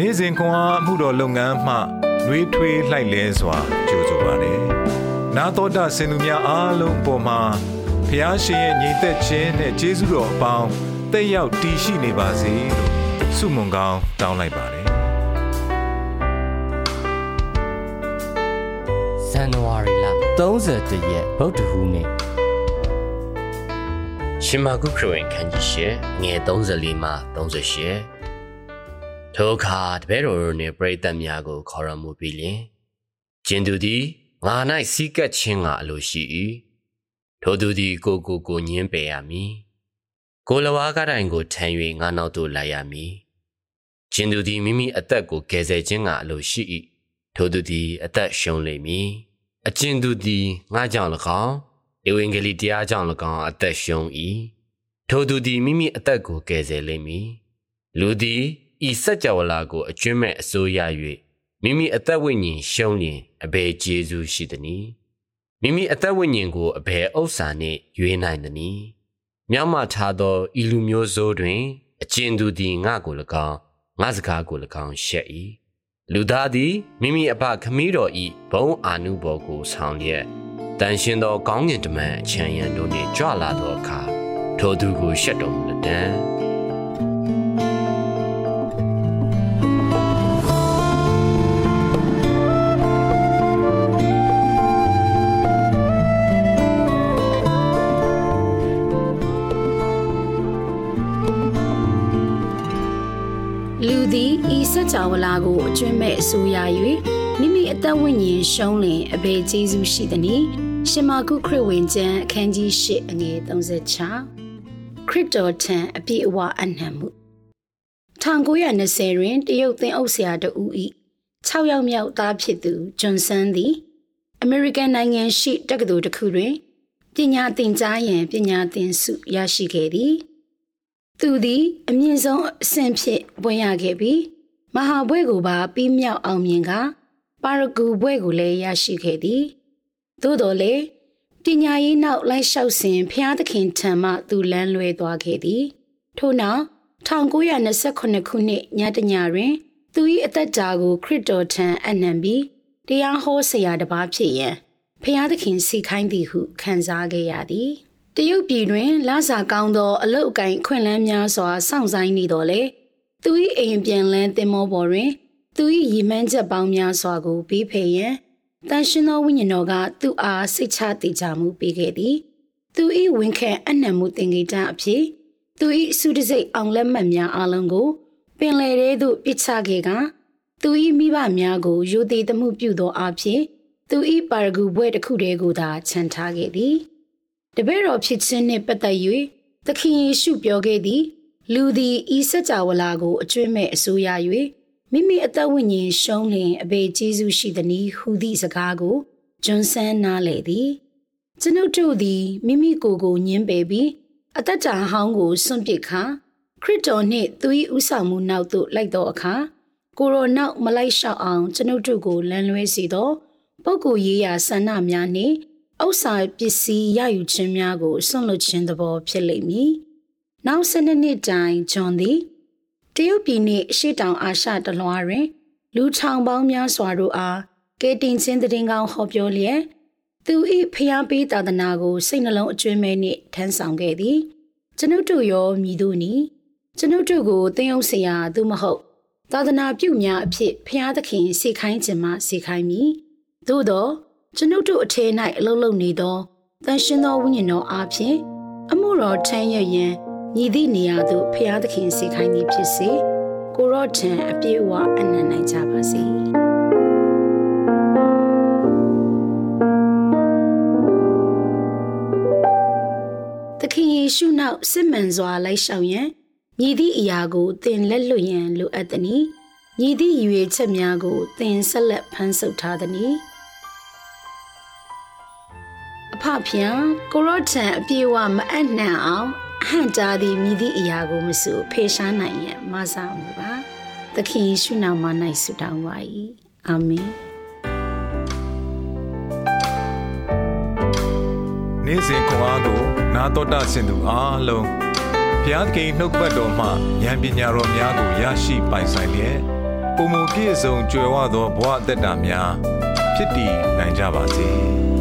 နေ့စဉ်ခွန်အားမှုတော်လုပ်ငန်းမှနှွေးထွေးလှိုက်လဲစွာကြိုဆိုပါရယ်။နာတော်တာစင်သူများအားလုံးပေါ်မှာဖျားရှင်ရဲ့ညီသက်ခြင်းနဲ့ကျေးဇူးတော်အပေါင်းတက်ရောက်တည်ရှိနေပါစေလို့ဆုမွန်ကောင်းတောင်းလိုက်ပါတယ်ဇန်နဝါရီလ31ရက်ဗုဒ္ဓဟူးနေ့ရှင်မာကုခရစ်ဝင်ခန်းကြီးရှယ်ငယ်34မှ38 ထိုအခါတပည့်တော်တို့နှင့်ပရိသတ်များကိုခေါ်ရမူပြီးလျှင်ကျင်သူသည်ငါ၌စီးကပ်ခြင်းကအလိုရှိ၏ထိုသူသည်ကိုကိုကိုညင်းပယ်ရမည်ကိုလဝါကတိုင်ကိုထမ်း၍ငါနောက်သို့လိုက်ရမည်ကျင်သူသည်မိမိအသက်ကိုကယ်ဆယ်ခြင်းကအလိုရှိ၏ထိုသူသည်အသက်ရှုံးလိမ့်မည်အကျဉ်သူသည်ငါကြောင့်၎င်းဧဝံဂေလိတရားကြောင့်၎င်းအသက်ရှုံး၏ထိုသူသည်မိမိအသက်ကိုကယ်ဆယ်လိမ့်မည်လူသည် ဤစัจ java လာကိုအကျွမ်းမဲ့အစိုးရ၍မိမိအသက်ဝိညာဉ်ရှုံးလျင်အဘယ်ကျေးဇူးရှိသနည်းမိမိအသက်ဝိညာဉ်ကိုအဘယ်ဥစ္စာနှင့်ရွေးနိုင်သနည်းမြောက်မှထားသောဤလူမျိုးစိုးတွင် အကျဉ်သူသည်ငါကို၎င်းငါစကားကို၎င်းရှက်၏လူသားသည်မိမိအဖခမည်းတော်ဤဘုံအာနုဘော်ကိုဆောင်လျက်တန်ရှင်သောကောင်းကင်တမန်အချမ်းရံတို့နှင့်ကြွလာသောအခါထိုသူကိုရှက်တော်မူလက်တံ လူသည်ဤစัจ java လာကိုအကျွမ်းမဲ့အစိုးရ၍မိမိအသက်ဝိညာဉ်ရှုံးလင်အဘယ်ကျေးဇူးရှိသနည်းရှင်မာကုခရစ်ဝင်ကျမ်းအခန်းကြီး၈အငယ်36ခရစ်တော်ထံအပြည့်အဝအနှံမှု1920တွင်တရုတ်သင်းအုပ်ဆရာတဦး၏6ယောက်မြောက်သားဖြစ်သူဂျွန်ဆန်သည်အမေရိကန်နိုင်ငံရှိတက္ကသိုလ်တစ်ခုတွင်ပညာသင်ကြားရန်ပညာသင်ဆုရရှိခဲ့သည် သူသည်အမြင့်ဆုံးအဆင့်ဖြင့်ဘွဲ့ရခဲ့ပြီးမဟာဘွဲ့ကိုပါပြီးမြောက်အောင်မြင်ကပါရဂူဘွဲ့ကိုလည်းရရှိခဲ့သည်သို့တော်လည်းပညာရေးနောက်လိုက်လျှောက်စဉ်ဖျားသခင်ထံမှသူလန်းလွဲသွားခဲ့သည်ထို့နောက်1928ခုနှစ်ညတညတွင် သူ၏အသက်တာကိုခရစ်တော်ထံအနှံပြီးတရားဟောဆရာတစ်ပါးဖြစ်ရန်ဖျားသခင်စီခိုင်းသည်ဟုခံစားခဲ့ရသည် တရုတ်ပြည်တွင်လစာကောင်းသောအလုတ်အကင်ခွင့်လန်းများစွာစောင့်ဆိုင်နေတော်လေသူ၏အိမ်ပြန်လန်းတင်မောပေါ်တွင်သူ၏ရည်မှန်းချက်ပေါင်းများစွာကိုပြီးဖယ်ရန်တန်ရှင်သောဝိညာဉ်တော်ကသူ့အားစိတ်ချတည်ကြမှုပေးခဲ့သည်သူ၏ဝန်ခံအနှံမှုသင်္ကေတအဖြစ်သူ၏စုတစိတ်အောင်လက်မှတ်များအလုံးကို ပင်လယ်ထဲသို့ပစ်ချခဲ့ကသူ၏မိဘများကိုယူသေးသမှုပြုသောအဖြစ်သူ၏ပါရဂူဘွဲ့တစ်ခုတည်းကိုသာခြံထားခဲ့သည် တပည့်တော်ဖြစ်ခြင်းနှင့်ပတ်သက်၍သခင်ယေရှုပြောခဲ့သည် လူသည်ဤစัจ java လာကိုအကျွမ်းမဲ့အစိုးရ၍မိမိအသက်ဝိညာဉ်ရှုံးလျင်အဘေကျေးဇူးရှိသည်နည်းဟူသည့်စကားကိုဂျွန်ဆန်နားလေသည်ကျွန်ုပ်တို့သည်မိမိကိုယ်ကိုညှင်းပယ်ပြီးအသက်တာဟောင်းကိုစွန့်ပစ်ခါခရစ်တော်နှင့်သူ၏ဥဆောင်မှုနောက်သို့လိုက်သောအခါကိုရိုနောက်မလိုက်လျှောက်အောင်ကျွန်ုပ်တို့ကိုလမ်းလွဲစေသောပုဂ္ဂိုလ်ရေးရာဆန္ဒများနှင့် ဥစ္စာပစ္စည်းရယူခြင်းများကိုစွန့်လွတ်ခြင်းသဘောဖြစ်လိမ့်မည်။နောက်၁၂နှစ်တိုင်ဂျွန်သည်တရုတ်ပြည်နှင့်အရှေ့တောင်အာရှတလွှာတွင် လူထောင်ပေါင်းများစွာတို့အားကဲတင်ခြင်းတည်ငောင်းဟောပြောလျက်သူ၏ဖျားပေးသာသနာကိုစိတ်နှလုံးအကျွမ်းမဲ့နှင့်ထမ်းဆောင်ခဲ့သည်ကျွန်ုပ်တို့ရောမြည်တို့နီကျွန်ုပ်တို့ကိုသင်အောင်ဆရာသူမဟုတ်သာသနာပြုများအဖြစ်ဖျားသခင်စေခိုင်းခြင်းမှစေခိုင်းမည်သို့သော ကျွန်ုပ်တို့အထဲ၌အလုံးလုံးနေသောတန်ရှင်သောဝိညာဉ်တော်အားဖြင့်အမှုတော်ထမ်းရရန်ညီသည့်နေရာသို့ဖျားသခင်စေခိုင်းသည်ဖြစ်စေကိုရော့ထံအပြည့်အဝအနံ့နိုင်ကြပါစေ သခင်ယေရှုနောက်စစ်မှန်စွာလိုက်ရှောင်ရန်ညီသည့်အရာကိုသင်လက်လွတ်ရန်လိုအပ်သည်။ညီသည့်ရွေချက်များကိုသင်ဆက်လက်ဖန်ဆုပ်ထားသည်။ အဖဖျံကိုရော့ထံအပြေဝမအပ်နှံအောင်အဟံတားသည်မြည်သည့်အရာကိုမစုဖေရှားနိုင်ရန်မဆာမှုပါသခင်ယေရှုနာမ၌ဆုတောင်းပါ၏အာမင်နေ့စဉ်ခွန်အားကိုနာတော်တာဆင်သူအားလုံးဘုရားသခင်နှုတ်ပတ်တော်မှဉာဏ်ပညာတော်များကိုရရှိပိုင်ဆိုင်လျက်ပုံမပြည့်စုံကြွယ်ဝသောဘဝအသက်တာများဖြစ်တည်နိုင်ကြပါစေ။